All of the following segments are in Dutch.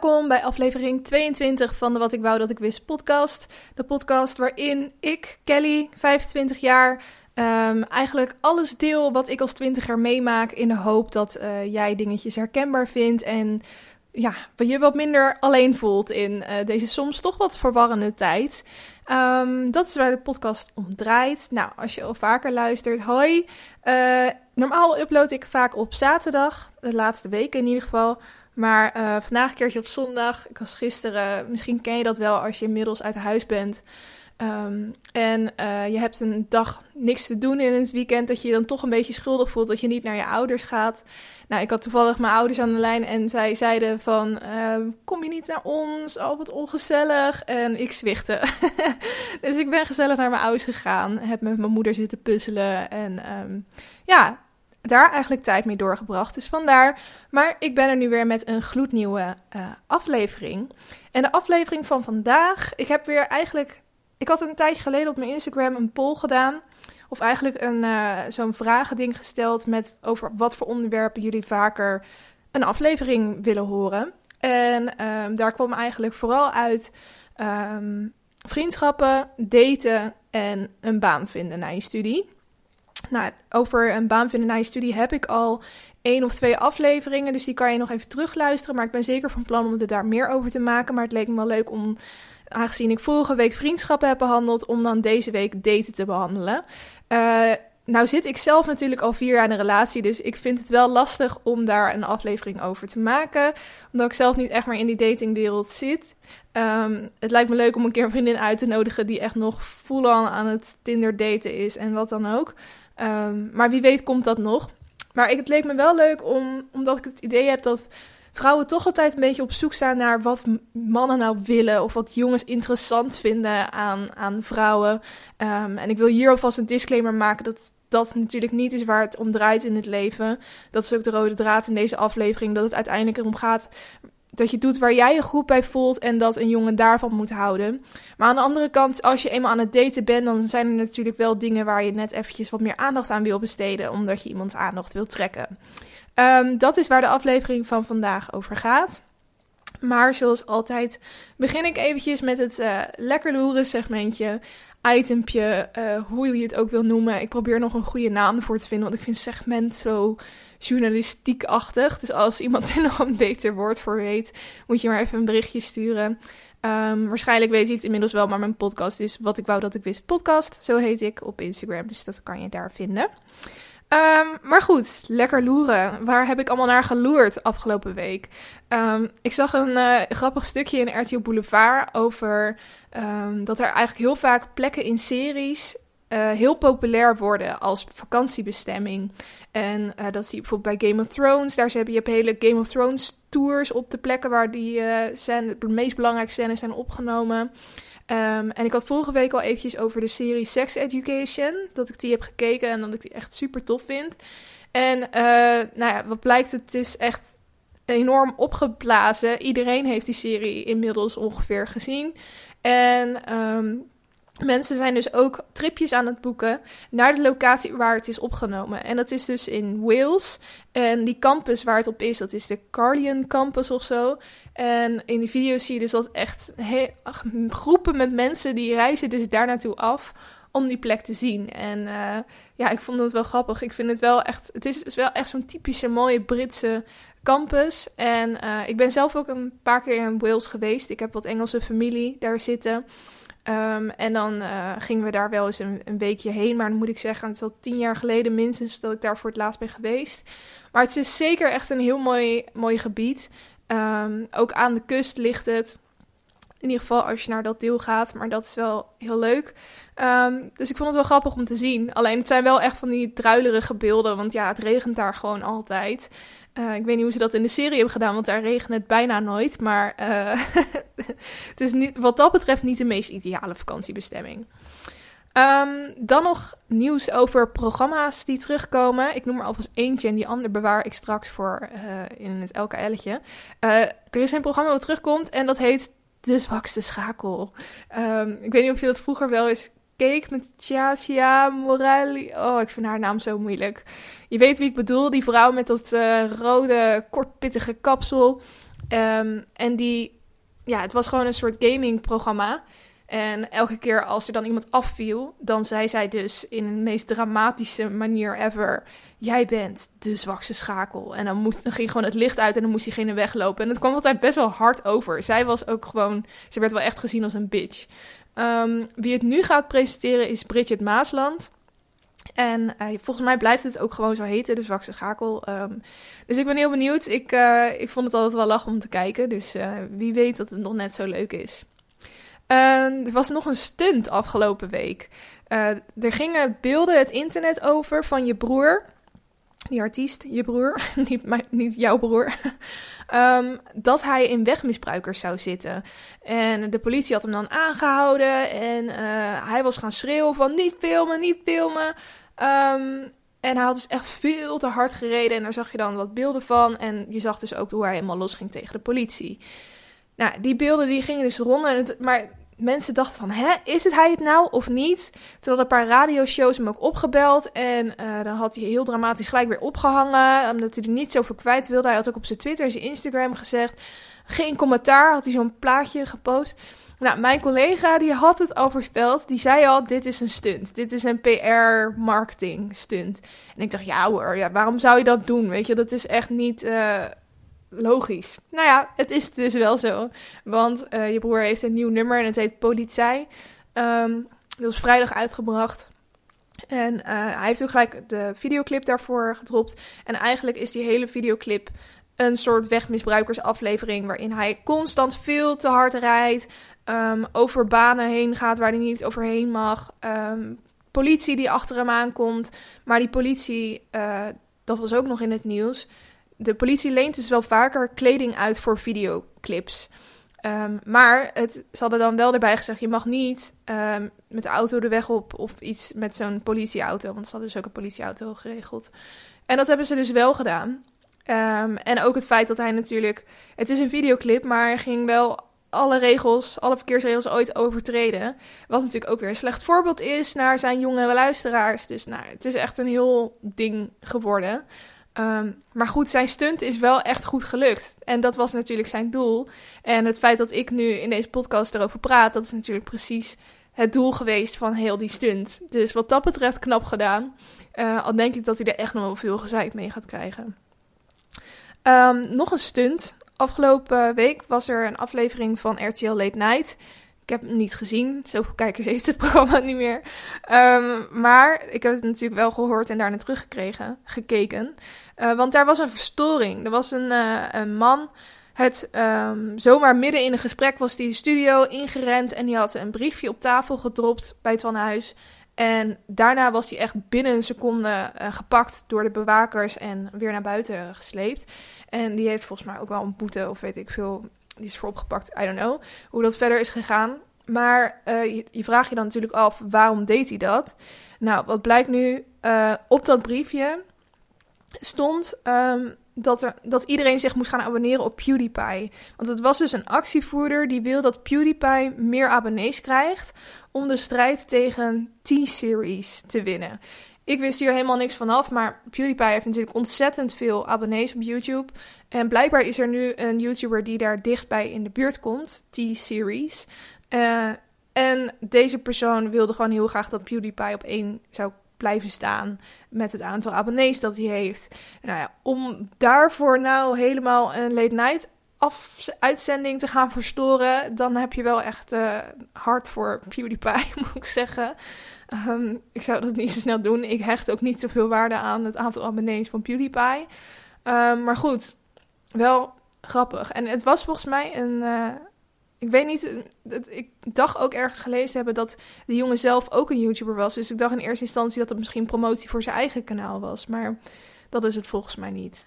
Welkom bij aflevering 22 van de Wat ik wou dat ik wist podcast. De podcast waarin ik, Kelly, 25 jaar, um, eigenlijk alles deel wat ik als twintiger meemaak in de hoop dat uh, jij dingetjes herkenbaar vindt en ja, je wat minder alleen voelt in uh, deze soms toch wat verwarrende tijd. Um, dat is waar de podcast om draait. Nou, als je al vaker luistert, hoi. Uh, normaal upload ik vaak op zaterdag, de laatste weken in ieder geval. Maar uh, vandaag een keertje op zondag. Ik was gisteren, misschien ken je dat wel als je inmiddels uit huis bent. Um, en uh, je hebt een dag niks te doen in het weekend, dat je je dan toch een beetje schuldig voelt dat je niet naar je ouders gaat. Nou, ik had toevallig mijn ouders aan de lijn en zij zeiden van, uh, kom je niet naar ons? Oh, wat ongezellig. En ik zwichtte. dus ik ben gezellig naar mijn ouders gegaan, heb met mijn moeder zitten puzzelen en um, ja, daar eigenlijk tijd mee doorgebracht. Dus vandaar. Maar ik ben er nu weer met een gloednieuwe uh, aflevering. En de aflevering van vandaag. Ik heb weer eigenlijk. Ik had een tijdje geleden op mijn Instagram een poll gedaan. Of eigenlijk een, uh, zo'n vragending gesteld met over wat voor onderwerpen jullie vaker een aflevering willen horen. En um, daar kwam eigenlijk vooral uit um, vriendschappen, daten en een baan vinden na je studie. Nou, over een baan vinden na je studie heb ik al één of twee afleveringen. Dus die kan je nog even terugluisteren. Maar ik ben zeker van plan om het daar meer over te maken. Maar het leek me wel leuk om, aangezien ik vorige week vriendschappen heb behandeld, om dan deze week daten te behandelen. Uh, nou zit ik zelf natuurlijk al vier jaar in een relatie, dus ik vind het wel lastig om daar een aflevering over te maken. Omdat ik zelf niet echt meer in die datingwereld zit. Um, het lijkt me leuk om een keer een vriendin uit te nodigen die echt nog full-on aan het Tinder daten is en wat dan ook. Um, maar wie weet komt dat nog. Maar ik, het leek me wel leuk om, omdat ik het idee heb dat vrouwen toch altijd een beetje op zoek zijn naar wat mannen nou willen. Of wat jongens interessant vinden aan, aan vrouwen. Um, en ik wil hier alvast een disclaimer maken dat dat natuurlijk niet is waar het om draait in het leven. Dat is ook de rode draad in deze aflevering. Dat het uiteindelijk erom gaat dat je doet waar jij je goed bij voelt en dat een jongen daarvan moet houden. Maar aan de andere kant, als je eenmaal aan het daten bent, dan zijn er natuurlijk wel dingen waar je net eventjes wat meer aandacht aan wil besteden, omdat je iemands aandacht wil trekken. Um, dat is waar de aflevering van vandaag over gaat. Maar zoals altijd begin ik eventjes met het uh, lekker loeren segmentje, itempje, uh, hoe je het ook wil noemen. Ik probeer nog een goede naam ervoor te vinden, want ik vind segment zo journalistiekachtig. Dus als iemand er nog een beter woord voor weet, moet je maar even een berichtje sturen. Um, waarschijnlijk weet je het inmiddels wel, maar mijn podcast is Wat ik wou dat ik wist podcast. Zo heet ik op Instagram, dus dat kan je daar vinden. Um, maar goed, lekker loeren. Waar heb ik allemaal naar geloerd afgelopen week? Um, ik zag een uh, grappig stukje in RTL Boulevard over dat er eigenlijk heel vaak plekken in series uh, heel populair worden als vakantiebestemming. En uh, dat zie je bijvoorbeeld bij Game of Thrones. Daar heb je, hele Game of Thrones tours op de plekken waar die uh, de meest belangrijke scènes zijn opgenomen. Um, en ik had vorige week al eventjes over de serie Sex Education. Dat ik die heb gekeken en dat ik die echt super tof vind. En nou ja, wat blijkt, het is echt enorm opgeblazen. Iedereen heeft die serie inmiddels ongeveer gezien. En um, Mensen zijn dus ook tripjes aan het boeken naar de locatie waar het is opgenomen. En dat is dus in Wales. En die campus waar het op is, dat is de Carlion Campus of zo. En in die video's zie je dus dat echt groepen met mensen die reizen dus daar naartoe af om die plek te zien. En uh, ja, ik vond het wel grappig. Ik vind het wel echt, het is wel echt zo'n typische mooie Britse campus. En uh, ik ben zelf ook een paar keer in Wales geweest. Ik heb wat Engelse familie daar zitten. Um, en dan uh, gingen we daar wel eens een, weekje heen. Maar dan moet ik zeggen, het is al tien jaar geleden minstens dat ik daar voor het laatst ben geweest. Maar het is zeker echt een heel mooi, mooi gebied. Um, ook aan de kust ligt het. In ieder geval als je naar dat deel gaat. Maar dat is wel heel leuk. Um, dus ik vond het wel grappig om te zien. Alleen het zijn wel echt van die druilerige beelden. Want ja, het regent daar gewoon altijd. Uh, ik weet niet hoe ze dat in de serie hebben gedaan, want daar regent het bijna nooit. Maar uh, het is niet, wat dat betreft niet de meest ideale vakantiebestemming. Um, dan nog nieuws over programma's die terugkomen. Ik noem er alvast eentje en die andere bewaar ik straks voor uh, in het LKL'tje. er is een programma dat terugkomt en dat heet De Zwakste Schakel. Um, ik weet niet of je dat vroeger wel eens keek met Chasia Morelli. Oh, ik vind haar naam zo moeilijk. Je weet wie ik bedoel, die vrouw met dat uh, rode, kortpittige kapsel. Ehm, en die, ja, het was gewoon een soort gamingprogramma. En elke keer als er dan iemand afviel, dan zei zij dus in de meest dramatische manier ever: Jij bent de zwakste schakel. En dan, moest, dan ging gewoon het licht uit en dan moest diegene weglopen. En het kwam altijd best wel hard over. Zij was ook gewoon, ze werd wel echt gezien als een bitch. Ehm, wie het nu gaat presenteren is Bridget Maasland. En uh, volgens mij blijft het ook gewoon zo heten, de zwakste schakel. Um, dus ik ben heel benieuwd. Ik, uh, ik vond het altijd wel lachen om te kijken. Dus uh, wie weet dat het nog net zo leuk is. Uh, er was nog een stunt afgelopen week. Er gingen beelden het internet over van je broer. Die artiest, je broer, niet, niet jouw broer. um, dat hij in wegmisbruikers zou zitten. En de politie had hem dan aangehouden. En uh, hij was gaan schreeuwen van niet filmen, niet filmen. Um, en hij had dus echt veel te hard gereden. En daar zag je dan wat beelden van. En je zag dus ook hoe hij helemaal losging tegen de politie. Nou, die beelden die gingen dus rond. Het, maar mensen dachten van, hè, is het hij het nou of niet? Terwijl een paar radioshows hem ook opgebeld. En uh, dan had hij heel dramatisch gelijk weer opgehangen. Omdat hij er niet zoveel kwijt wilde. Hij had ook op zijn Twitter en zijn Instagram gezegd. Geen commentaar, had hij zo'n plaatje gepost. Nou, mijn collega die had het al voorspeld. Die zei al, dit is een stunt. Dit is een PR-marketing stunt. En ik dacht, ja hoor, ja, waarom zou je dat doen? Weet je, dat is echt niet... Uh, logisch. Nou ja, het is dus wel zo. Want uh, je broer heeft een nieuw nummer en het heet Politie. Um, dat is vrijdag uitgebracht. En uh, hij heeft ook gelijk de videoclip daarvoor gedropt. En eigenlijk is die hele videoclip een soort wegmisbruikersaflevering... waarin hij constant veel te hard rijdt... Um, over banen heen gaat waar hij niet overheen mag... Um, politie die achter hem aankomt. Maar die politie, uh, dat was ook nog in het nieuws de politie leent dus wel vaker kleding uit voor videoclips. Um, maar het, ze hadden dan wel erbij gezegd: je mag niet um, met de auto de weg op of iets met zo'n politieauto. Want ze hadden dus ook een politieauto geregeld. En dat hebben ze dus wel gedaan. Um, en ook het feit dat hij natuurlijk. Het is een videoclip, maar hij ging wel alle regels, alle verkeersregels ooit overtreden. Wat natuurlijk ook weer een slecht voorbeeld is naar zijn jonge luisteraars. Dus nou, het is echt een heel ding geworden. Um, maar goed, zijn stunt is wel echt goed gelukt. En dat was natuurlijk zijn doel. En het feit dat ik nu in deze podcast erover praat, dat is natuurlijk precies het doel geweest van heel die stunt. Dus wat dat betreft knap gedaan. Uh, al denk ik dat hij er echt nog wel veel gezeik mee gaat krijgen. Um, nog een stunt. Afgelopen week was er een aflevering van RTL Late Night. Ik heb hem niet gezien. Zoveel kijkers heeft het programma niet meer. Um, maar ik heb het natuurlijk wel gehoord en daarna teruggekregen, gekeken. Uh, want daar was een verstoring. Er was een, uh, een man. Het um, zomaar midden in een gesprek was die de studio ingerend en die had een briefje op tafel gedropt bij het. En daarna was hij echt binnen een seconde uh, gepakt door de bewakers en weer naar buiten gesleept. En die heeft volgens mij ook wel een boete of weet ik veel die is voor opgepakt. I don't know hoe dat verder is gegaan. Maar uh, je, je vraagt je dan natuurlijk af, waarom deed hij dat? Nou, wat blijkt nu, uh, op dat briefje stond um, dat, er, dat iedereen zich moest gaan abonneren op PewDiePie. Want het was dus een actievoerder die wil dat PewDiePie meer abonnees krijgt... om de strijd tegen T-Series te winnen. Ik wist hier helemaal niks vanaf, maar PewDiePie heeft natuurlijk ontzettend veel abonnees op YouTube. En blijkbaar is er nu een YouTuber die daar dichtbij in de buurt komt, T-Series. Uh, en deze persoon wilde gewoon heel graag dat PewDiePie op één zou blijven staan met het aantal abonnees dat hij heeft. Nou ja, om daarvoor nou helemaal een late night uitzending te gaan verstoren, dan heb je wel echt uh, hard voor PewDiePie, moet ik zeggen. Um, ik zou dat niet zo snel doen. Ik hecht ook niet zoveel waarde aan het aantal abonnees van PewDiePie. Um, maar goed, wel grappig. En het was volgens mij een. Uh, ik weet niet. Ik dacht ook ergens gelezen hebben dat de jongen zelf ook een YouTuber was. Dus ik dacht in eerste instantie dat het misschien promotie voor zijn eigen kanaal was. Maar dat is het volgens mij niet.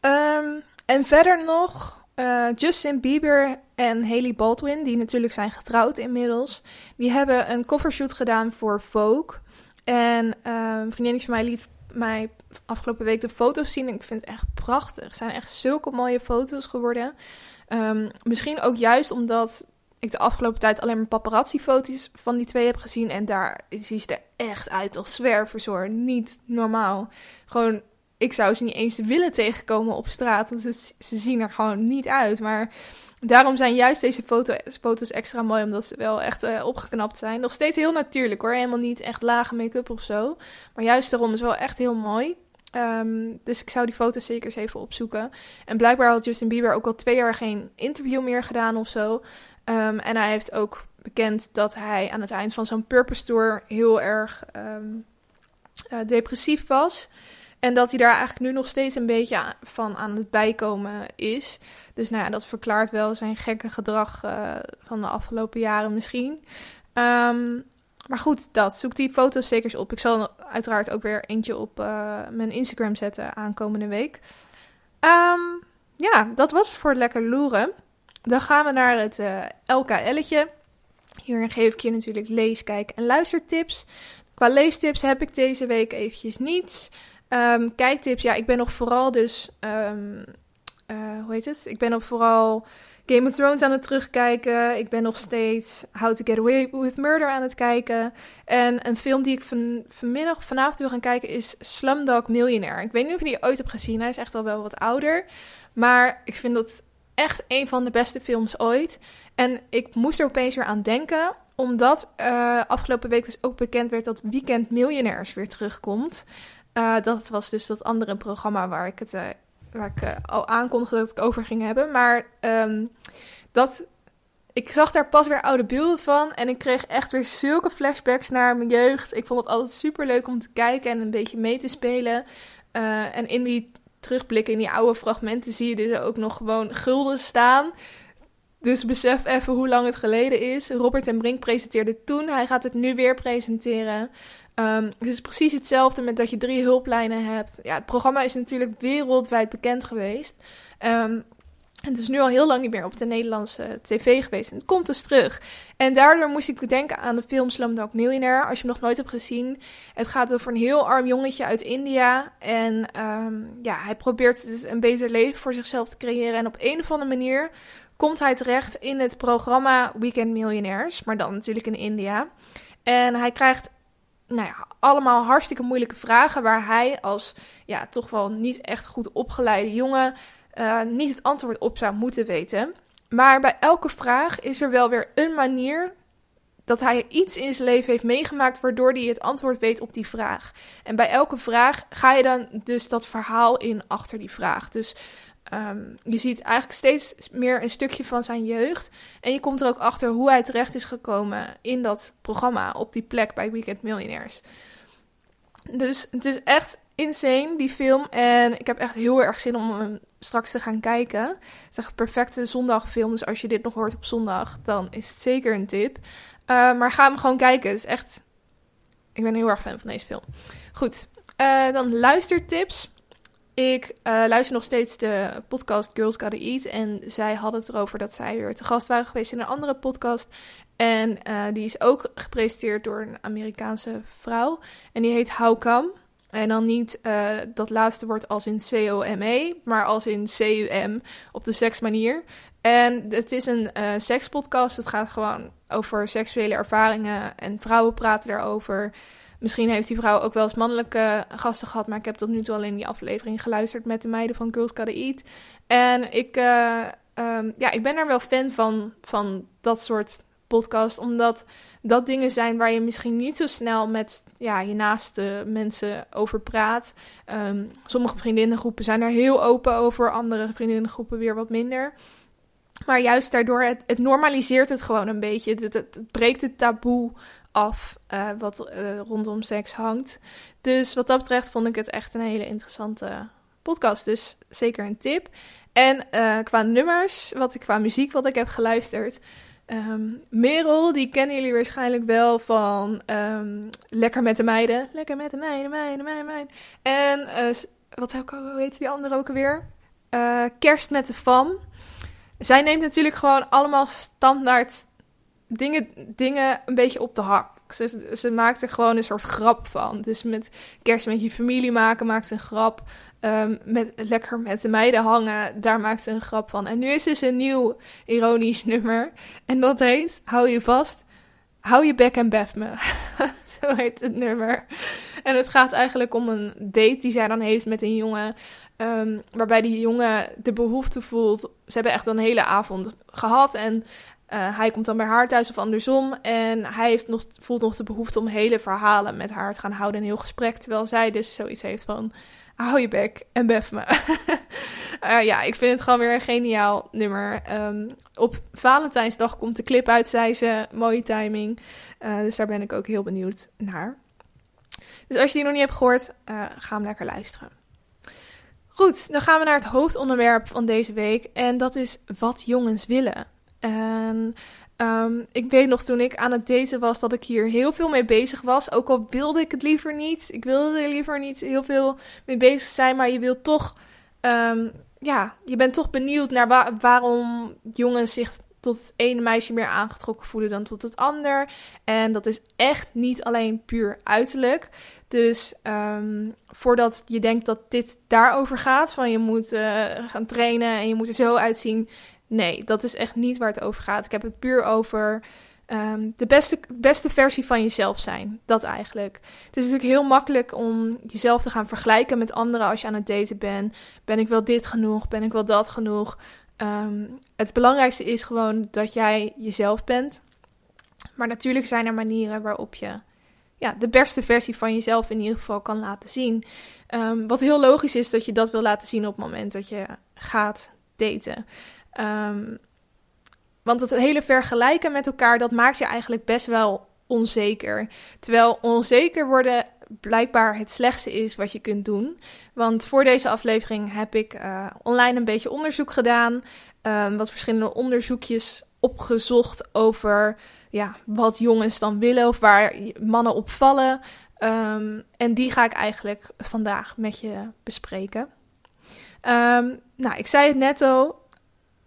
Um, en verder nog uh, Justin Bieber en Haley Baldwin, die natuurlijk zijn getrouwd inmiddels, die hebben een covershoot gedaan voor Vogue. En uh, een vriendin van mij liet mij afgelopen week de foto's zien. En ik vind het echt prachtig. Het zijn echt zulke mooie foto's geworden. Um, misschien ook juist omdat ik de afgelopen tijd alleen maar paparazzi-foto's van die twee heb gezien. En daar zie ze er echt uit als zwervers hoor. Niet normaal. Gewoon ik zou ze niet eens willen tegenkomen op straat, want ze, zien er gewoon niet uit. Maar daarom zijn juist deze foto, foto's extra mooi, omdat ze wel echt uh, opgeknapt zijn. Nog steeds heel natuurlijk hoor, helemaal niet echt lage make-up of zo. Maar juist daarom is wel echt heel mooi. Um, dus ik zou die foto's zeker eens even opzoeken. En blijkbaar had Justin Bieber ook al twee jaar geen interview meer gedaan of zo. Um, en hij heeft ook bekend dat hij aan het eind van zo'n Purpose Tour heel erg um, uh, depressief was. En dat hij daar eigenlijk nu nog steeds een beetje van aan het bijkomen is. Dus nou ja, dat verklaart wel zijn gekke gedrag uh, van de afgelopen jaren misschien. Um, maar goed, dat. Zoek die foto's zeker op. Ik zal uiteraard ook weer eentje op uh, mijn Instagram zetten aankomende week. Um, ja, dat was het voor lekker loeren. Dan gaan we naar het uh, LKL'tje. Hierin geef ik je natuurlijk lees, kijk en luistertips. Qua leestips heb ik deze week eventjes niets. Um, kijktips, ja, ik ben nog vooral dus... Um, uh, hoe heet het? Ik ben nog vooral Game of Thrones aan het terugkijken. Ik ben nog steeds How to Get Away with Murder aan het kijken. En een film die ik van, vanmiddag, vanavond wil gaan kijken is Slumdog Millionaire. Ik weet niet of je die ooit hebt gezien. Hij is echt al wel wat ouder. Maar ik vind dat echt een van de beste films ooit. En ik moest er opeens weer aan denken. Omdat uh, afgelopen week dus ook bekend werd dat Weekend Millionaires weer terugkomt. Uh, dat was dus dat andere programma waar ik het uh, waar ik uh, al aankondigde dat ik over ging hebben. Maar um, dat, ik zag daar pas weer oude beelden van. En ik kreeg echt weer zulke flashbacks naar mijn jeugd. Ik vond het altijd super leuk om te kijken en een beetje mee te spelen. En in die terugblikken, in die oude fragmenten, zie je dus ook nog gewoon gulden staan. Dus besef even hoe lang het geleden is. Robert en Brink presenteerde toen. Hij gaat het nu weer presenteren. Um, het is precies hetzelfde met dat je drie hulplijnen hebt. Ja, het programma is natuurlijk wereldwijd bekend geweest. Um, het is nu al heel lang niet meer op de Nederlandse tv geweest. Het komt dus terug. En daardoor moest ik denken aan de film Slumdog Millionaire. Als je hem nog nooit hebt gezien. Het gaat over een heel arm jongetje uit India. En um, ja, hij probeert dus een beter leven voor zichzelf te creëren. En op een of andere manier komt hij terecht in het programma Weekend Millionaires. Maar dan natuurlijk in India. En hij krijgt nou ja, allemaal hartstikke moeilijke vragen waar hij als ja, toch wel niet echt goed opgeleide jongen uh, niet het antwoord op zou moeten weten. Maar bij elke vraag is er wel weer een manier dat hij iets in zijn leven heeft meegemaakt waardoor hij het antwoord weet op die vraag. En bij elke vraag ga je dan dus dat verhaal in achter die vraag. Dus Um, je ziet eigenlijk steeds meer een stukje van zijn jeugd. En je komt er ook achter hoe hij terecht is gekomen in dat programma, op die plek bij Weekend Millionaires. Dus het is echt insane, die film. En ik heb echt heel erg zin om hem straks te gaan kijken. Het is echt een perfecte zondagfilm. Dus als je dit nog hoort op zondag, dan is het zeker een tip. Uh, maar ga hem gewoon kijken. Het is echt. Ik ben heel erg fan van deze film. Goed, uh, dan luistertips. Ik uh, luister nog steeds de podcast Girls Gotta Eat. En zij hadden het erover dat zij weer te gast waren geweest in een andere podcast. En uh, die is ook gepresenteerd door een Amerikaanse vrouw. En die heet How Come. En dan niet uh, dat laatste woord als in C-O-M-E, maar als in C-U-M op de seksmanier. En het is een sekspodcast. Het gaat gewoon over seksuele ervaringen en vrouwen praten daarover. Misschien heeft die vrouw ook wel eens mannelijke gasten gehad, maar ik heb tot nu toe alleen die aflevering geluisterd met de meiden van Girls Gotta Eat. En ik, uh, um, ja, ik ben daar wel fan van, van dat soort podcast, omdat dat dingen zijn waar je misschien niet zo snel met ja, je naaste mensen over praat. Um, sommige vriendinnengroepen zijn er heel open over, andere vriendinnengroepen weer wat minder. Maar juist daardoor, het, het normaliseert het gewoon een beetje. Het, het, het breekt het taboe uh, wat uh, rondom seks hangt. Dus wat dat betreft vond ik het echt een hele interessante podcast. Dus zeker een tip. En uh, qua nummers, wat ik qua muziek wat ik heb geluisterd. Um, Merel, die kennen jullie waarschijnlijk wel van um, Lekker met de meiden. Lekker met de meiden, meiden, meiden, meiden. En wat hoe heet die andere ook alweer? Kerst met de Fam. Zij neemt natuurlijk gewoon allemaal standaard dingen, dingen een beetje op de hak. Ze, ze er gewoon een soort grap van. Dus met kerst met je familie maken maakt ze een grap. Um, met lekker met de meiden hangen, daar maakt ze een grap van. En nu is dus een nieuw ironisch nummer. En dat heet, hou je vast, hou je bek en bef me. Zo heet het nummer. en het gaat eigenlijk om een date die zij dan heeft met een jongen. Ehm, waarbij die jongen de behoefte voelt. Ze hebben echt een hele avond gehad. En uh, hij komt dan bij haar thuis of andersom. En hij heeft nog, voelt nog de behoefte om hele verhalen met haar te gaan houden. Een heel gesprek. Terwijl zij dus zoiets heeft van. Hou je bek en bef me. uh, ja, ik vind het gewoon weer een geniaal nummer. Um, op Valentijnsdag komt de clip uit, zei ze. Mooie timing. Uh, dus daar ben ik ook heel benieuwd naar. Dus als je die nog niet hebt gehoord, ga hem lekker luisteren. Goed, dan gaan we naar het hoofdonderwerp van deze week. En dat is wat jongens willen. En um, ik weet nog toen ik aan het daten was dat ik hier heel veel mee bezig was. Ook al wilde ik het liever niet. Ik wilde er liever niet heel veel mee bezig zijn. Maar je wilt toch, um, ja, je bent toch benieuwd naar wa waarom jongens zich tot het ene meisje meer aangetrokken voelen dan tot het ander. En dat is echt niet alleen puur uiterlijk. Dus um, voordat je denkt dat dit daarover gaat, van je moet uh, gaan trainen en je moet er zo uitzien. Nee, dat is echt niet waar het over gaat. Ik heb het puur over um, de beste, beste versie van jezelf zijn. Dat eigenlijk. Het is natuurlijk heel makkelijk om jezelf te gaan vergelijken met anderen als je aan het daten bent. Ben ik wel dit genoeg? Ben ik wel dat genoeg? Um, het belangrijkste is gewoon dat jij jezelf bent. Maar natuurlijk zijn er manieren waarop je ja, de beste versie van jezelf in ieder geval kan laten zien. Um, wat heel logisch is dat je dat wil laten zien op het moment dat je gaat daten. Um, want het hele vergelijken met elkaar, dat maakt je eigenlijk best wel onzeker. Terwijl onzeker worden blijkbaar het slechtste is wat je kunt doen. Want voor deze aflevering heb ik uh, online een beetje onderzoek gedaan. Um, wat verschillende onderzoekjes opgezocht over ja, wat jongens dan willen of waar mannen op vallen. Um, en die ga ik eigenlijk vandaag met je bespreken. Nou, ik zei het net al.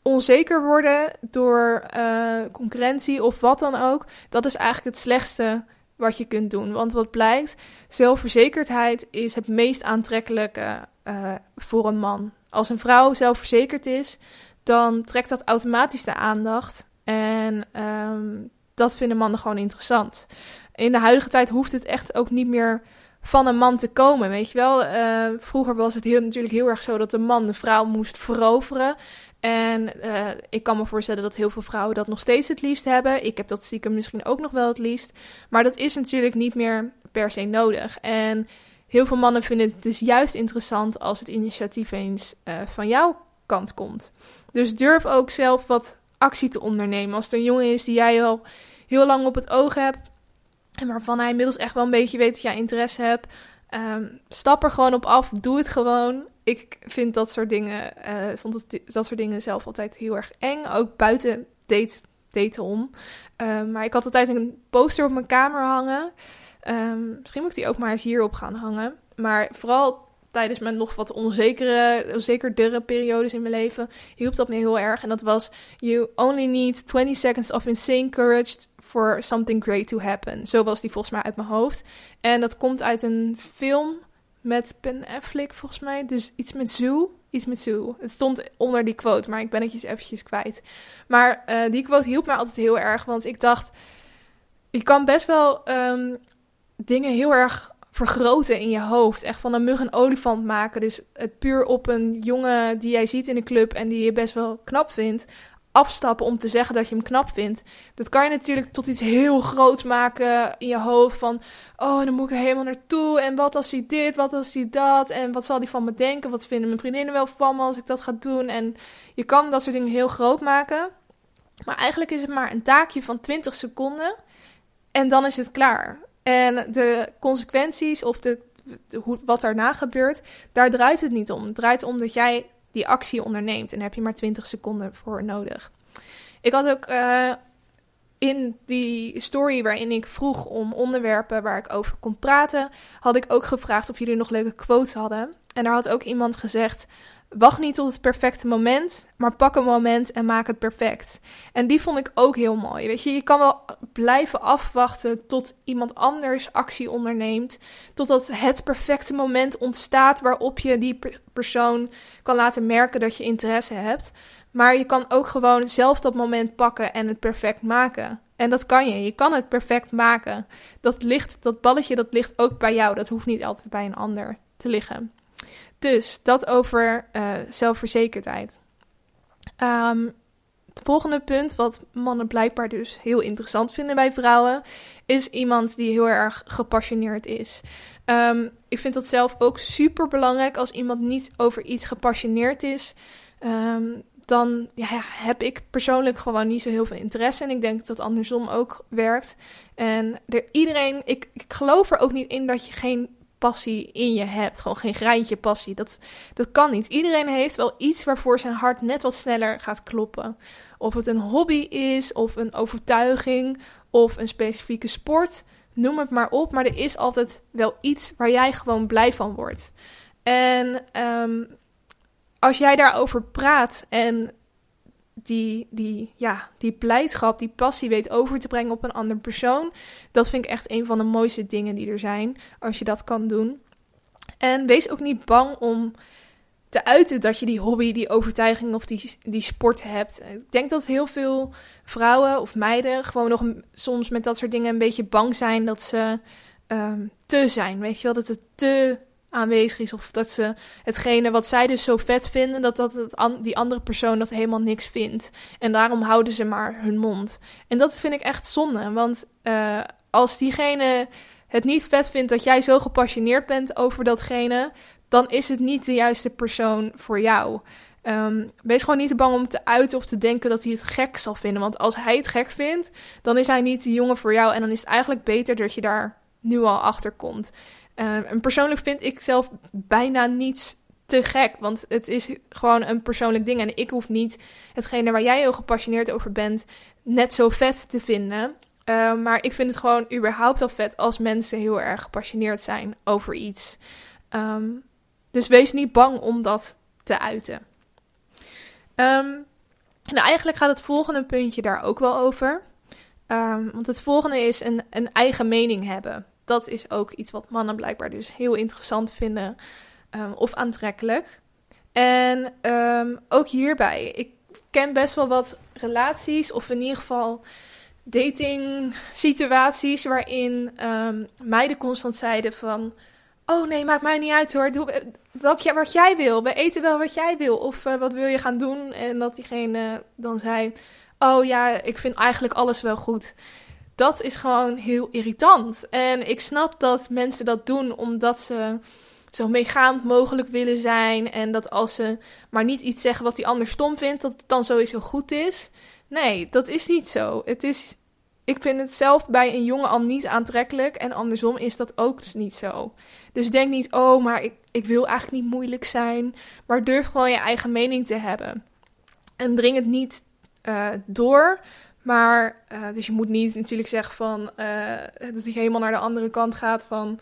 Onzeker worden door uh, concurrentie of wat dan ook. Dat is eigenlijk het slechtste wat je kunt doen. Want wat blijkt, zelfverzekerdheid is het meest aantrekkelijke uh, voor een man. Als een vrouw zelfverzekerd is, dan trekt dat automatisch de aandacht. En um, dat vinden mannen gewoon interessant. In de huidige tijd hoeft het echt ook niet meer van een man te komen, weet je wel. Uh, vroeger was het heel, natuurlijk heel erg zo dat de man de vrouw moest veroveren. En uh, ik kan me voorstellen dat heel veel vrouwen dat nog steeds het liefst hebben. Ik heb dat stiekem misschien ook nog wel het liefst. Maar dat is natuurlijk niet meer per se nodig. En heel veel mannen vinden het dus juist interessant als het initiatief eens uh, van jouw kant komt. Dus durf ook zelf wat actie te ondernemen. Als het een jongen is die jij al heel lang op het oog hebt. En waarvan hij inmiddels echt wel een beetje weet dat jij interesse hebt. Um, stap er gewoon op af. Doe het gewoon. Ik vind dat soort dingen, uh, vond het, dat soort dingen zelf altijd heel erg eng. Ook buiten date, daten om. Um, maar ik had altijd een poster op mijn kamer hangen. Um, misschien moet ik die ook maar eens hierop gaan hangen. Maar vooral tijdens mijn nog wat onzekere, onzekerdere periodes in mijn leven, hielp dat me heel erg. En dat was: You only need 20 seconds of insane courage for something great to happen. Zo was die volgens mij uit mijn hoofd. En dat komt uit een film met Ben Affleck, volgens mij. Dus iets met Zoo. Iets met Zoo. Het stond onder die quote, maar ik ben het eens eventjes kwijt. Maar uh, die quote hielp mij altijd heel erg, want ik dacht... Je kan best wel um, dingen heel erg vergroten in je hoofd. Echt van een mug een olifant maken. Dus het puur op een jongen die jij ziet in de club en die je best wel knap vindt afstappen om te zeggen dat je hem knap vindt. Dat kan je natuurlijk tot iets heel groots maken in je hoofd. Van, oh, dan moet ik er helemaal naartoe. En wat als hij dit, wat als hij dat? En wat zal hij van me denken? Wat vinden mijn vriendinnen wel van me als ik dat ga doen? En je kan dat soort dingen heel groot maken. Maar eigenlijk is het maar een taakje van 20 seconden. En dan is het klaar. En de consequenties of de, de, wat daarna gebeurt, daar draait het niet om. Het draait om dat jij die actie onderneemt. En daar heb je maar 20 seconden voor nodig. Ik had ook uh, in die story waarin ik vroeg om onderwerpen waar ik over kon praten, had ik ook gevraagd of jullie nog leuke quotes hadden. En daar had ook iemand gezegd: Wacht niet tot het perfecte moment, maar pak een moment en maak het perfect. En die vond ik ook heel mooi. Weet je, je kan wel blijven afwachten tot iemand anders actie onderneemt, totdat het perfecte moment ontstaat waarop je die persoon kan laten merken dat je interesse hebt. Maar je kan ook gewoon zelf dat moment pakken en het perfect maken. En dat kan je. Je kan het perfect maken. Dat, ligt, dat balletje dat ligt ook bij jou. Dat hoeft niet altijd bij een ander te liggen. Dus dat over uh, zelfverzekerdheid. Um, het volgende punt, wat mannen blijkbaar dus heel interessant vinden bij vrouwen, is iemand die heel erg gepassioneerd is. Um, ik vind dat zelf ook super belangrijk als iemand niet over iets gepassioneerd is. Um, dan ja, heb ik persoonlijk gewoon niet zo heel veel interesse. En ik denk dat dat andersom ook werkt. En er, iedereen, ik, ik geloof er ook niet in dat je geen passie in je hebt. Gewoon geen greintje passie. Dat, dat kan niet. Iedereen heeft wel iets waarvoor zijn hart net wat sneller gaat kloppen. Of het een hobby is, of een overtuiging, of een specifieke sport. Noem het maar op. Maar er is altijd wel iets waar jij gewoon blij van wordt. En um, als jij daarover praat en die, die, ja, die blijdschap, die passie weet over te brengen op een ander persoon. Dat vind ik echt een van de mooiste dingen die er zijn, als je dat kan doen. En wees ook niet bang om te uiten dat je die hobby, die overtuiging of die, die sport hebt. Ik denk dat heel veel vrouwen of meiden gewoon nog soms met dat soort dingen een beetje bang zijn dat ze um, te zijn. Weet je wel, dat het te aanwezig is. Of dat ze hetgene wat zij dus zo vet vinden, dat, dat die andere persoon dat helemaal niks vindt. En daarom houden ze maar hun mond. En dat vind ik echt zonde. Want uh, als diegene het niet vet vindt dat jij zo gepassioneerd bent over datgene, dan is het niet de juiste persoon voor jou. Um, wees gewoon niet te bang om te uiten of te denken dat hij het gek zal vinden. Want als hij het gek vindt, dan is hij niet de jongen voor jou. En dan is het eigenlijk beter dat je daar nu al achter komt. Uh, en persoonlijk vind ik zelf bijna niets te gek. Want het is gewoon een persoonlijk ding. En ik hoef niet hetgene waar jij heel gepassioneerd over bent, net zo vet te vinden. Uh, maar ik vind het gewoon überhaupt al vet als mensen heel erg gepassioneerd zijn over iets. Um, dus wees niet bang om dat te uiten. Um, eigenlijk gaat het volgende puntje daar ook wel over. Um, want het volgende is een, een eigen mening hebben dat is ook iets wat mannen blijkbaar dus heel interessant vinden um, of aantrekkelijk. En um, ook hierbij, ik ken best wel wat relaties, of in ieder geval dating situaties, waarin um, meiden constant zeiden van... Oh nee, maakt mij niet uit hoor. Doe dat, wat jij wil. We eten wel wat jij wil. Of uh, wat wil je gaan doen? En dat diegene dan zei: Oh ja, ik vind eigenlijk alles wel goed dat is gewoon heel irritant. En ik snap dat mensen dat doen omdat ze zo meegaand mogelijk willen zijn. En dat als ze maar niet iets zeggen wat die ander stom vindt, dat het dan sowieso goed is. Nee, dat is niet zo. Het is, ik vind het zelf bij een jongen al niet aantrekkelijk. En andersom is dat ook dus niet zo. Dus denk niet, oh, maar ik, ik wil eigenlijk niet moeilijk zijn. Maar durf gewoon je eigen mening te hebben. En dring het niet uh, door maar, uh, dus je moet niet natuurlijk zeggen van, uh, dat je helemaal naar de andere kant gaat van,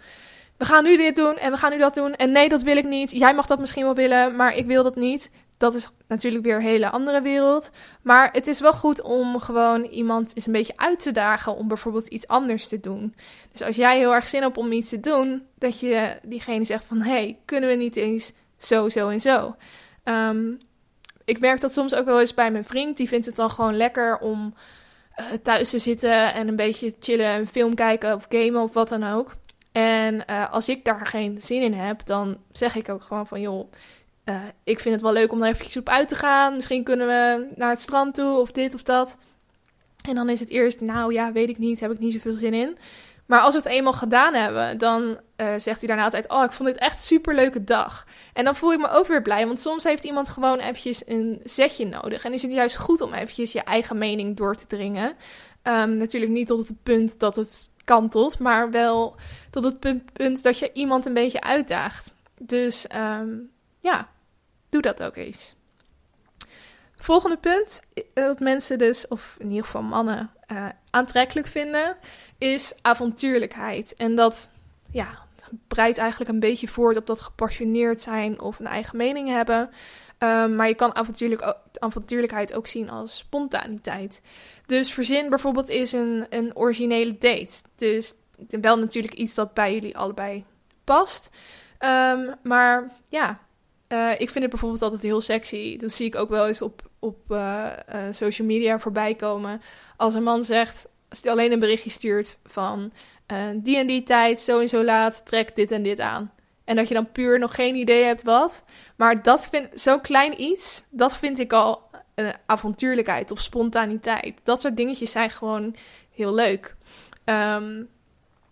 we gaan nu dit doen en we gaan nu dat doen. En nee, dat wil ik niet. Jij mag dat misschien wel willen, maar ik wil dat niet. Dat is natuurlijk weer een hele andere wereld. Maar het is wel goed om gewoon iemand eens een beetje uit te dagen om bijvoorbeeld iets anders te doen. Dus als jij heel erg zin hebt om iets te doen, dat je diegene zegt van, hey, kunnen we niet eens zo, zo en zo. Um, ik merk dat soms ook wel eens bij mijn vriend. Die vindt het dan gewoon lekker om uh, thuis te zitten en een beetje chillen, een film kijken of gamen of wat dan ook. En uh, als ik daar geen zin in heb, dan zeg ik ook gewoon van joh, uh, ik vind het wel leuk om daar eventjes op uit te gaan. Misschien kunnen we naar het strand toe of dit of dat. En dan is het eerst, nou ja, weet ik niet, heb ik niet zoveel zin in. Maar als we het eenmaal gedaan hebben, dan uh, zegt hij daarna altijd: Oh, ik vond dit echt een superleuke dag. En dan voel ik me ook weer blij, want soms heeft iemand gewoon eventjes een zetje nodig. En is het juist goed om eventjes je eigen mening door te dringen. Um, natuurlijk niet tot het punt dat het kantelt, maar wel tot het punt, dat je iemand een beetje uitdaagt. Dus um, ja, doe dat ook eens. Volgende punt, dat mensen dus, of in ieder geval mannen, uh, aantrekkelijk vinden, is avontuurlijkheid. En dat ja, breidt eigenlijk een beetje voort op dat gepassioneerd zijn of een eigen mening hebben. Um, maar je kan avontuurlijk, avontuurlijkheid ook zien als spontaniteit. Dus verzin bijvoorbeeld is een, een originele date. Dus wel natuurlijk iets dat bij jullie allebei past. Um, maar ja, uh, ik vind het bijvoorbeeld altijd heel sexy. Dat zie ik ook wel eens op, op uh, uh, social media voorbij komen. Als een man zegt: alleen een berichtje stuurt van uh, die en die tijd, zo en zo laat, trek dit en dit aan. En dat je dan puur nog geen idee hebt wat. Maar dat vind zo klein iets, dat vind ik al uh, avontuurlijkheid of spontaniteit. Dat soort dingetjes zijn gewoon heel leuk. Um,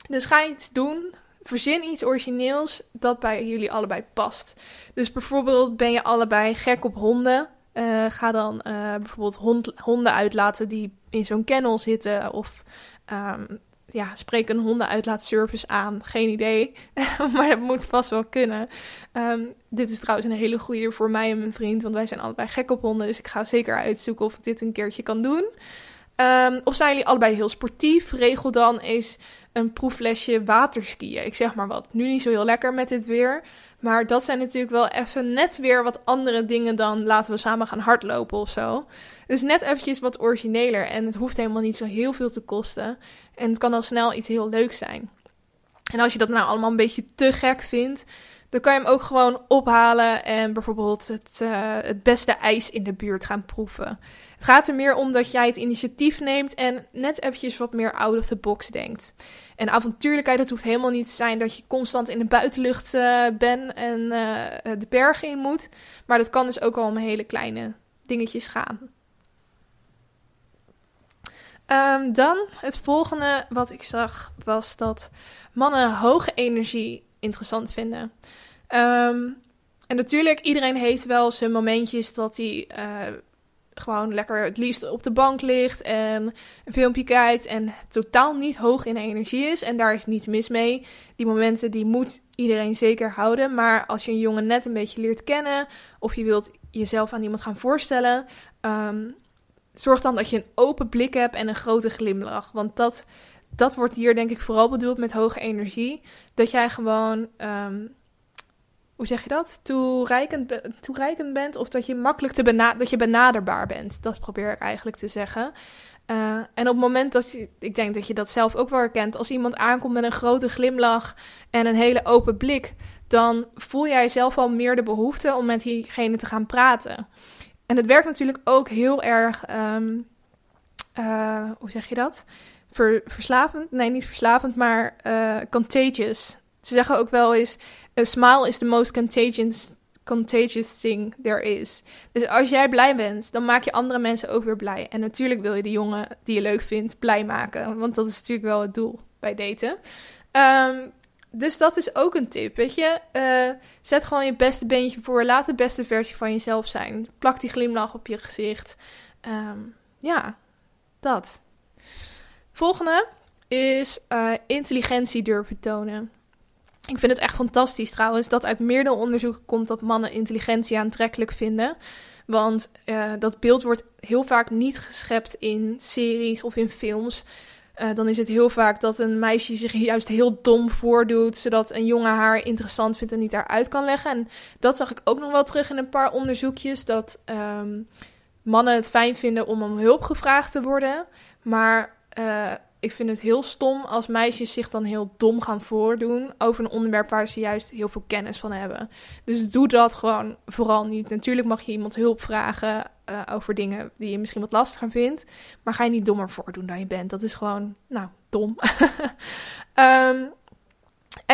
dus ga iets doen. Verzin iets origineels dat bij jullie allebei past. Dus bijvoorbeeld ben je allebei gek op honden. Uh, ga dan uh, bijvoorbeeld hond, honden uitlaten die in zo'n kennel zitten. Of um, ja, spreek een hondenuitlaatservice aan. Geen idee. maar dat moet vast wel kunnen. Um, dit is trouwens een hele goede voor mij en mijn vriend. Want wij zijn allebei gek op honden. Dus ik ga zeker uitzoeken of ik dit een keertje kan doen. Um, of zijn jullie allebei heel sportief? Regel dan eens een proeflesje waterskiën. Ik zeg maar wat. Nu niet zo heel lekker met dit weer. Maar dat zijn natuurlijk wel even net weer wat andere dingen dan laten we samen gaan hardlopen of zo. Dus net eventjes wat origineler. En het hoeft helemaal niet zo heel veel te kosten. En het kan al snel iets heel leuks zijn. En als je dat nou allemaal een beetje te gek vindt, dan kan je hem ook gewoon ophalen en bijvoorbeeld het, uh, het beste ijs in de buurt gaan proeven. Gaat er meer om dat jij het initiatief neemt en net eventjes wat meer out of the box denkt. En avontuurlijkheid, dat hoeft helemaal niet te zijn dat je constant in de buitenlucht uh, bent en uh, de bergen in moet. Maar dat kan dus ook al om hele kleine dingetjes gaan. Um, dan het volgende wat ik zag was dat mannen hoge energie interessant vinden. Um, en natuurlijk, iedereen heeft wel zijn momentjes dat hij uh, gewoon lekker het liefst op de bank ligt en een filmpje kijkt en totaal niet hoog in energie is. En daar is niets mis mee. Die momenten die moet iedereen zeker houden. Maar als je een jongen net een beetje leert kennen of je wilt jezelf aan iemand gaan voorstellen, um, zorg dan dat je een open blik hebt en een grote glimlach. Want dat, dat wordt hier denk ik vooral bedoeld met hoge energie. Dat jij gewoon, um, hoe zeg je dat? Toereikend, bent of dat je makkelijk te bena dat je benaderbaar bent. Dat probeer ik eigenlijk te zeggen. Uh, en op het moment dat je, ik denk dat je dat zelf ook wel herkent, als iemand aankomt met een grote glimlach en een hele open blik, dan voel jij zelf al meer de behoefte om met diegene te gaan praten. En het werkt natuurlijk ook heel erg, um, uh, hoe zeg je dat? Ver, verslavend? Nee, niet verslavend, maar uh, contagious. Ze zeggen ook wel eens: a smile is the most contagious, contagious thing there is. Dus als jij blij bent, dan maak je andere mensen ook weer blij. En natuurlijk wil je de jongen die je leuk vindt blij maken, want dat is natuurlijk wel het doel bij daten. Um, dus dat is ook een tip, weet je. Uh, zet gewoon je beste beentje voor. Laat de beste versie van jezelf zijn. Plak die glimlach op je gezicht. Um, ja, dat. Volgende is uh, intelligentie durven tonen. Ik vind het echt fantastisch trouwens dat uit meerdere onderzoeken komt dat mannen intelligentie aantrekkelijk vinden. Want uh, dat beeld wordt heel vaak niet geschept in series of in films. Uh, dan is het heel vaak dat een meisje zich juist heel dom voordoet, zodat een jongen haar interessant vindt en niet daaruit kan leggen. En dat zag ik ook nog wel terug in een paar onderzoekjes, dat um, mannen het fijn vinden om om hulp gevraagd te worden. Maar uh, ik vind het heel stom als meisjes zich dan heel dom gaan voordoen over een onderwerp waar ze juist heel veel kennis van hebben. Dus doe dat gewoon vooral niet. Natuurlijk mag je iemand hulp vragen uh, over dingen die je misschien wat lastiger vindt, maar ga je niet dommer voordoen dan je bent. Dat is gewoon, nou, dom. um,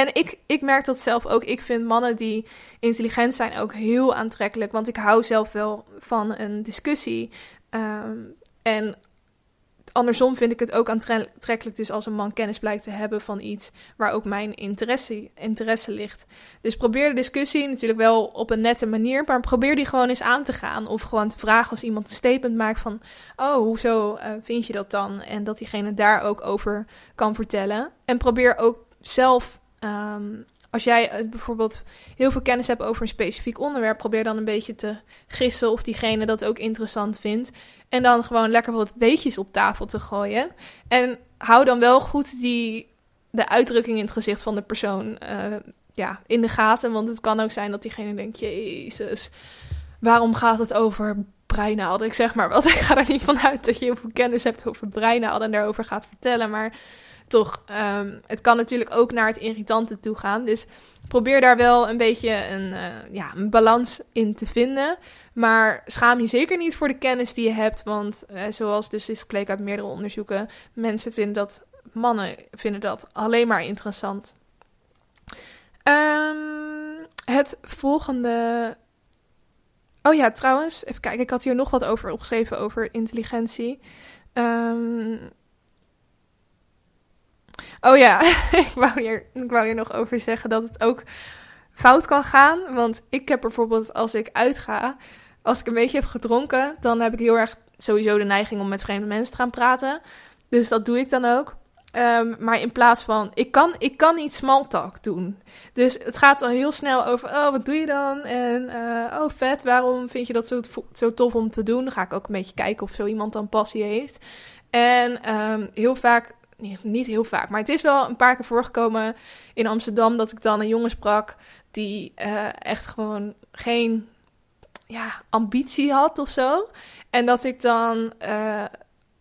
en ik, ik merk dat zelf ook. Ik vind mannen die intelligent zijn ook heel aantrekkelijk. Want ik hou zelf wel van een discussie. Um, en andersom vind ik het ook aantrekkelijk dus als een man kennis blijkt te hebben van iets waar ook mijn interesse, interesse ligt. Dus probeer de discussie natuurlijk wel op een nette manier, maar probeer die gewoon eens aan te gaan. Of gewoon te vragen als iemand een statement maakt van, oh, hoezo uh, vind je dat dan? En dat diegene daar ook over kan vertellen. En probeer ook zelf um, als jij eh, bijvoorbeeld heel veel kennis hebt over een specifiek onderwerp, probeer dan een beetje te gissen of diegene dat ook interessant vindt. En dan gewoon lekker wat weetjes op tafel te gooien. En hou dan wel goed die, de uitdrukking in het gezicht van de persoon uh, ja, in de gaten. Want het kan ook zijn dat diegene denkt: Jezus, waarom gaat het over breinaalden? Ik zeg maar wat. Ik ga er niet vanuit dat je heel veel kennis hebt over breinaalden en daarover gaat vertellen. Maar toch, ehm, het kan natuurlijk ook naar het irritante toe gaan. Dus probeer daar wel een beetje een, uh, ja, een balans in te vinden. Maar schaam je zeker niet voor de kennis die je hebt. Want uh, zoals dus is gebleken uit meerdere onderzoeken, mensen vinden dat, mannen vinden dat alleen maar interessant. Um, het volgende. Oh ja, trouwens, even kijken. Ik had hier nog wat over opgeschreven over intelligentie. Um... Oh ja, ik, wou hier, ik wou nog over zeggen dat het ook fout kan gaan. Want ik heb bijvoorbeeld als ik uitga, als ik een beetje heb gedronken, dan heb ik heel erg sowieso de neiging om met vreemde mensen te gaan praten. Dus dat doe ik dan ook. Um, maar in plaats van, ik kan, ik kan niet small talk doen. Dus het gaat al heel snel over, oh, wat doe je dan? En, uh, oh, vet, waarom vind je dat zo, zo tof om te doen? Dan ga ik ook een beetje kijken of zo iemand dan passie heeft. En um, heel vaak, niet, heel vaak, maar het is wel een paar keer voorgekomen in Amsterdam dat ik dan een jongen sprak die uh, echt gewoon geen ja, ambitie had of zo. En dat ik dan uh,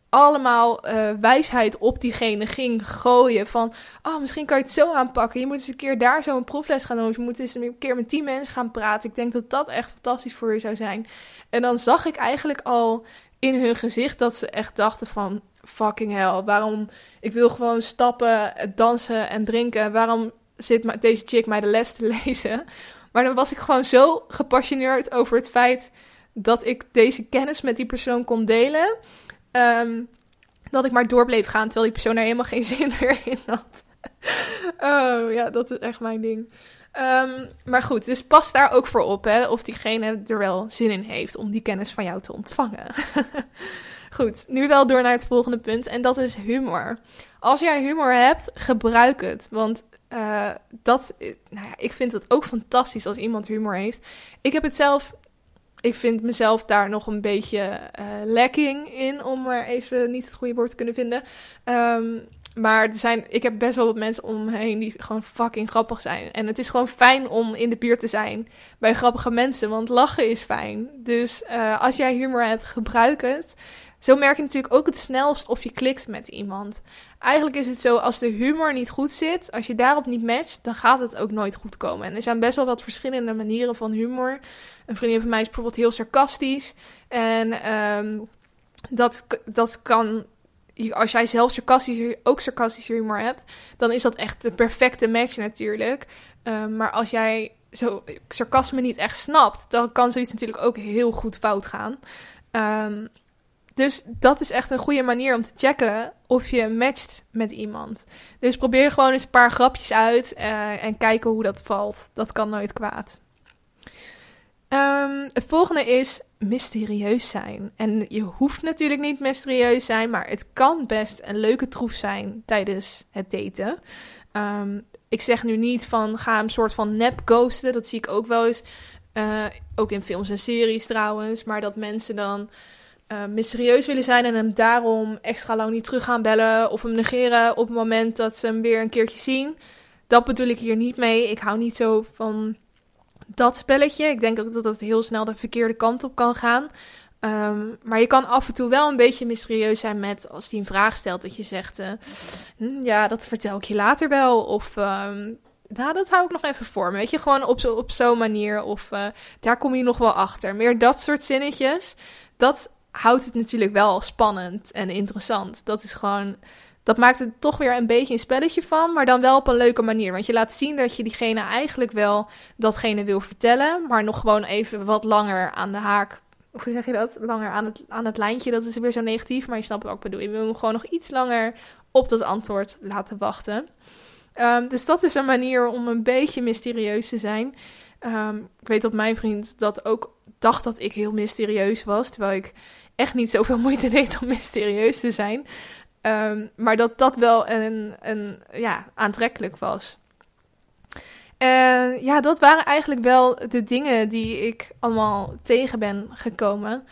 allemaal uh, wijsheid op diegene ging gooien. Van, oh, misschien kan je het zo aanpakken. Je moet eens een keer daar zo een proefles gaan doen. Je moet eens een keer met tien mensen gaan praten. Ik denk dat dat echt fantastisch voor je zou zijn. En dan zag ik eigenlijk al in hun gezicht dat ze echt dachten van... Fucking hell, waarom... Ik wil gewoon stappen, dansen en drinken. Waarom zit deze chick mij de les te lezen? Maar dan was ik gewoon zo gepassioneerd over het feit... dat ik deze kennis met die persoon kon delen Um, dat ik maar door bleef gaan, terwijl die persoon er helemaal geen zin meer in had. oh ja, dat is echt mijn ding. Um, maar goed, dus pas daar ook voor op, hè, of diegene er wel zin in heeft om die kennis van jou te ontvangen. goed, nu wel door naar het volgende punt, en dat is humor. Als jij humor hebt, gebruik het. Want uh, dat, nou ja, ik vind het ook fantastisch als iemand humor heeft. Ik heb het zelf ik vind mezelf daar nog een beetje uh, lacking in, om maar even niet het goede woord te kunnen vinden. Um, maar er zijn, ik heb best wel wat mensen om me heen die gewoon fucking grappig zijn. En het is gewoon fijn om in de buurt te zijn bij grappige mensen, want lachen is fijn. Dus uh, als jij humor hebt, gebruik het. Zo merk je natuurlijk ook het snelst of je klikt met iemand. Eigenlijk is het zo, als de humor niet goed zit, als je daarop niet matcht, dan gaat het ook nooit goed komen. En er zijn best wel wat verschillende manieren van humor. Een vriendin van mij is bijvoorbeeld heel sarcastisch. En um, dat, dat kan als jij zelf sarcastisch, ook sarcastische humor hebt, dan is dat echt de perfecte match natuurlijk. Um, maar als jij zo sarcasme niet echt snapt, dan kan zoiets natuurlijk ook heel goed fout gaan. Um, dus dat is echt een goede manier om te checken of je matcht met iemand. Dus probeer gewoon eens een paar grapjes uit uh, en kijken hoe dat valt. Dat kan nooit kwaad. Um, het volgende is mysterieus zijn. En je hoeft natuurlijk niet mysterieus zijn, maar het kan best een leuke troef zijn tijdens het daten. Um, ik zeg nu niet van ga een soort van nep ghosten. Dat zie ik ook wel eens. Uh, ook in films en series trouwens. Maar dat mensen dan uh, mysterieus willen zijn en hem daarom extra lang niet terug gaan bellen of hem negeren op het moment dat ze hem weer een keertje zien. Dat bedoel ik hier niet mee. Ik hou niet zo van dat spelletje. Ik denk ook dat het heel snel de verkeerde kant op kan gaan. Um, maar je kan af en toe wel een beetje mysterieus zijn met als hij een vraag stelt dat je zegt: uh, Ja, dat vertel ik je later wel. Of um, nou, dat hou ik nog even voor. Weet je, gewoon op zo'n op zo'n manier. Of uh, daar kom je nog wel achter. Meer dat soort zinnetjes. Dat houdt het natuurlijk wel spannend en interessant. Dat is gewoon. Dat maakt het toch weer een beetje een spelletje van, maar dan wel op een leuke manier. Want je laat zien dat je diegene eigenlijk wel datgene wil vertellen, maar nog gewoon even wat langer aan de haak. Hoe zeg je dat? Langer aan het, aan het lijntje. Dat is weer zo negatief, maar je snapt wat ik bedoel. Je wil hem gewoon nog iets langer op dat antwoord laten wachten. Um, dus dat is een manier om een beetje mysterieus te zijn. Um, ik weet dat mijn vriend dat ook dacht dat ik heel mysterieus was, terwijl ik echt niet zoveel moeite deed om mysterieus te zijn. Um, maar dat dat wel een, een, ja, aantrekkelijk was. En ja, dat waren eigenlijk wel de dingen die ik allemaal tegen ben gekomen.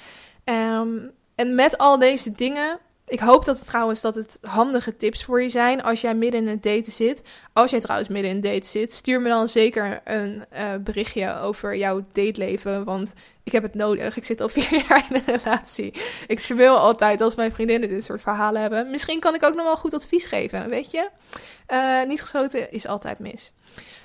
Um, en met al deze dingen ik hoop dat het trouwens dat het handige tips voor je zijn als jij midden in het daten zit. Als jij trouwens midden in het daten zit, stuur me dan zeker een uh, berichtje over jouw dateleven. Want ik heb het nodig. Ik zit al vier jaar in een relatie. Ik wil altijd als mijn vriendinnen dit soort verhalen hebben. Misschien kan ik ook nog wel goed advies geven, weet je? Uh, niet gesloten is altijd mis.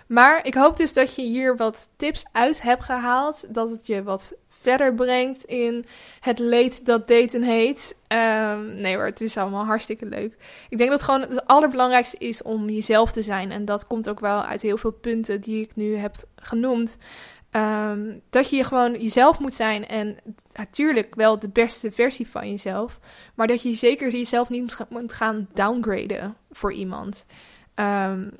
Maar ik hoop dus dat je hier wat tips uit hebt gehaald. Dat het je wat verder brengt in het leed dat daten heet. Um, nee hoor, het is allemaal hartstikke leuk. Ik denk dat gewoon het allerbelangrijkste is om jezelf te zijn. En dat komt ook wel uit heel veel punten die ik nu heb genoemd. Um, dat je gewoon jezelf moet zijn en natuurlijk wel de beste versie van jezelf. Maar dat je zeker jezelf niet moet gaan downgraden voor iemand. Um,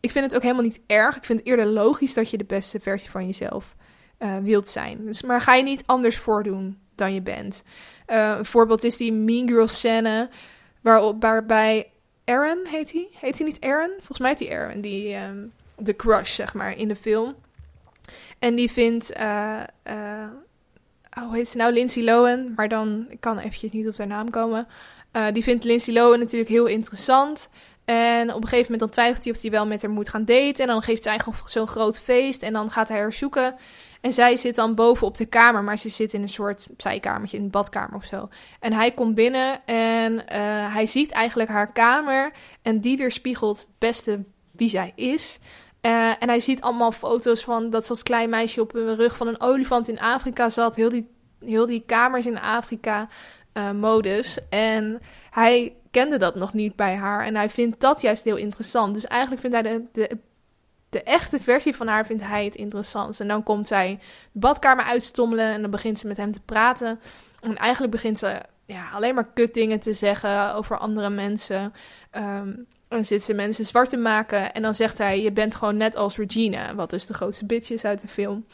ik vind het ook helemaal niet erg. Ik vind het eerder logisch dat je de beste versie van jezelf uh, wilt zijn. Dus, maar ga je niet anders voordoen dan je bent. Uh, een voorbeeld is die Mean Girl scène waarop, waarbij Aaron, heet hij? Heet hij niet Aaron? Volgens mij heet hij Aaron, die, um, de crush, zeg maar, in de film. En die vindt, uh, oh, hoe heet ze nou? Lindsay Lohan, maar dan, ik kan eventjes niet op haar naam komen. Die vindt Lindsay Lohan natuurlijk heel interessant. En op een gegeven moment dan twijfelt hij of hij wel met haar moet gaan daten. En dan geeft zij zo'n groot feest en dan gaat hij haar zoeken. En zij zit dan boven op de kamer, maar ze zit in een soort zijkamertje, in een badkamer of zo. En hij komt binnen en uh, hij ziet eigenlijk haar kamer. En die weerspiegelt het beste wie zij is. Uh, en hij ziet allemaal foto's van dat ze als klein meisje op de rug van een olifant in Afrika zat. Heel die, heel die kamers in Afrika uh, modus. En hij kende dat nog niet bij haar. En hij vindt dat juist heel interessant. Dus eigenlijk vindt hij de, de de echte versie van haar vindt hij het interessant. En dan komt zij de badkamer uitstommelen en dan begint ze met hem te praten. En eigenlijk begint ze ja, alleen maar kut dingen te zeggen over andere mensen. Um, dan zit ze mensen zwart te maken en dan zegt hij: Je bent gewoon net als Regina, wat dus de grootste bitch is uit de film.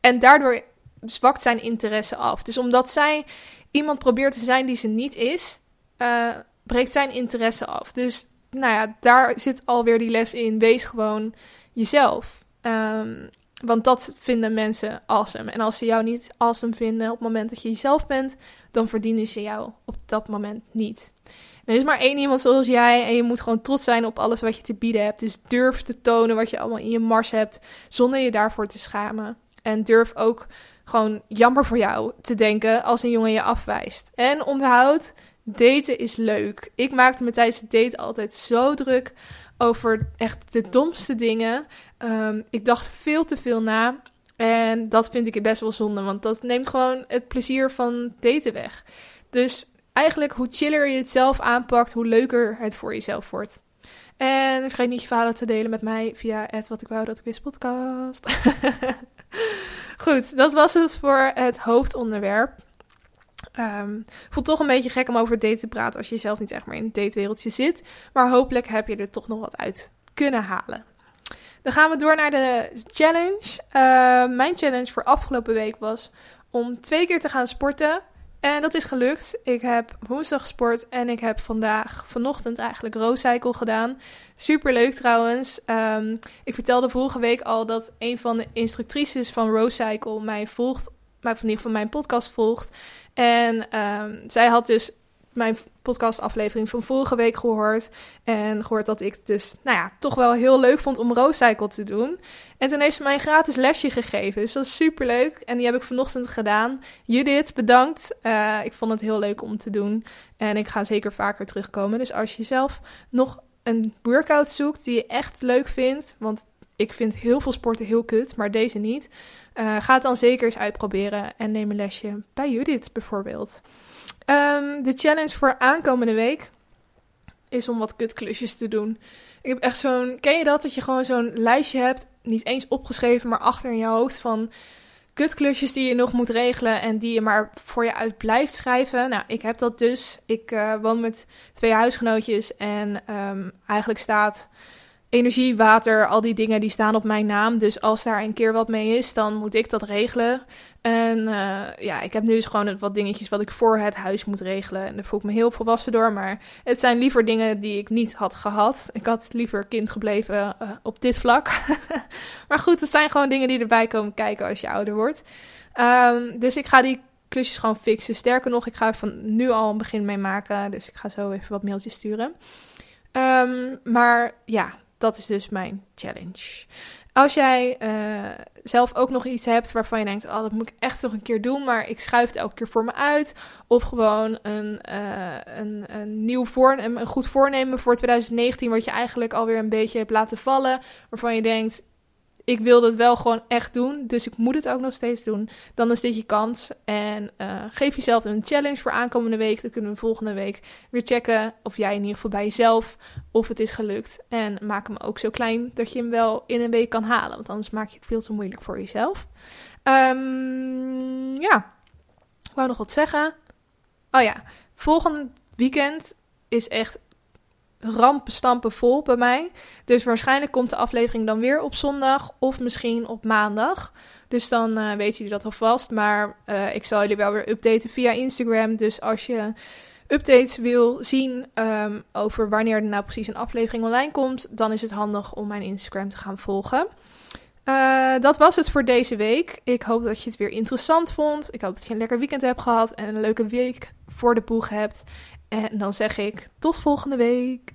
En daardoor zwakt zijn interesse af. Dus omdat zij iemand probeert te zijn die ze niet is, uh, breekt zijn interesse af. Dus nou ja, daar zit alweer die les in. Wees gewoon jezelf. Um, want dat vinden mensen awesome. En als ze jou niet awesome vinden op het moment dat je jezelf bent, dan verdienen ze jou op dat moment niet. Er is maar één iemand zoals jij en je moet gewoon trots zijn op alles wat je te bieden hebt. Dus durf te tonen wat je allemaal in je mars hebt, zonder je daarvoor te schamen. En durf ook gewoon jammer voor jou te denken als een jongen je afwijst. En onthoud, daten is leuk. Ik maakte me tijdens het date altijd zo druk over echt de domste dingen. Um, ik dacht veel te veel na. En dat vind ik best wel zonde, want dat neemt gewoon het plezier van daten weg. Dus eigenlijk, hoe chiller je het zelf aanpakt, hoe leuker het voor jezelf wordt. En vergeet niet je verhalen te delen met mij via het wat ik wou dat ik wist podcast. Goed, dat was het voor het hoofdonderwerp. Um, voelt toch een beetje gek om over daten te praten als je zelf niet echt meer in het datewereldje zit. Maar hopelijk heb je er toch nog wat uit kunnen halen. Dan gaan we door naar de challenge. Uh, mijn challenge voor afgelopen week was om twee keer te gaan sporten. En dat is gelukt. Ik heb woensdag gesport en ik heb vandaag, vanochtend eigenlijk, Rooscycle gedaan. Super leuk trouwens. Um, ik vertelde vorige week al dat een van de instructrices van Rooscycle mij volgt, mij van ieder van mijn podcast volgt. En um, zij had dus mijn podcastaflevering van vorige week gehoord. En gehoord dat ik dus, nou ja, toch wel heel leuk vond om Rooscycle te doen. En toen heeft ze mij een gratis lesje gegeven. Dus dat is super leuk. En die heb ik vanochtend gedaan. Judith, bedankt. Uh, ik vond het heel leuk om te doen. En ik ga zeker vaker terugkomen. Dus als je zelf nog een workout zoekt die je echt leuk vindt. Want ik vind heel veel sporten heel kut, maar deze niet. Uh, ga het dan zeker eens uitproberen en neem een lesje bij Judith bijvoorbeeld. Um, de challenge voor aankomende week is om wat kutklusjes te doen. Ik heb echt zo'n. Ken je dat? Dat je gewoon zo'n lijstje hebt, niet eens opgeschreven, maar achter in je hoofd van kutklusjes die je nog moet regelen en die je maar voor je uit blijft schrijven. Nou, ik heb dat dus. Ik uh, woon met twee huisgenootjes en um, eigenlijk staat energie, water, al die dingen die staan op mijn naam. Dus als daar een keer wat mee is, dan moet ik dat regelen. En uh, ja, ik heb nu dus gewoon wat dingetjes wat ik voor het huis moet regelen. En daar voel ik me heel volwassen door. Maar het zijn liever dingen die ik niet had gehad. Ik had liever kind gebleven uh, op dit vlak. maar goed, het zijn gewoon dingen die erbij komen kijken als je ouder wordt. Um, dus ik ga die klusjes gewoon fixen. Sterker nog, ik ga van nu al een begin mee maken. Dus ik ga zo even wat mailtjes sturen. Ehm, maar ja, dat is dus mijn challenge. Als jij uh, zelf ook nog iets hebt waarvan je denkt: Oh, dat moet ik echt nog een keer doen, maar ik schuif het elke keer voor me uit. Of gewoon een, uh, een, een nieuw voornemen, een goed voornemen voor 2019, wat je eigenlijk alweer een beetje hebt laten vallen. Waarvan je denkt: ik wil het wel gewoon echt doen, dus ik moet het ook nog steeds doen. Dan is dit je kans. En uh, geef jezelf een challenge voor aankomende week. Dan kunnen we volgende week weer checken of jij in ieder geval bij jezelf of het is gelukt. En maak hem ook zo klein dat je hem wel in een week kan halen. Want anders maak je het veel te moeilijk voor jezelf. Um, ja, ik wou nog wat zeggen. Oh ja, volgend weekend is echt rampenstampen vol bij mij. Dus waarschijnlijk komt de aflevering dan weer op zondag of misschien op maandag. Dus dan uh, weten jullie dat alvast. Maar uh, ik zal jullie wel weer updaten via Instagram. Dus als je updates wil zien um, over wanneer er nou precies een aflevering online komt, dan is het handig om mijn Instagram te gaan volgen. Uh, dat was het voor deze week. Ik hoop dat je het weer interessant vond. Ik hoop dat je een lekker weekend hebt gehad en een leuke week voor de boeg hebt. En dan zeg ik tot volgende week.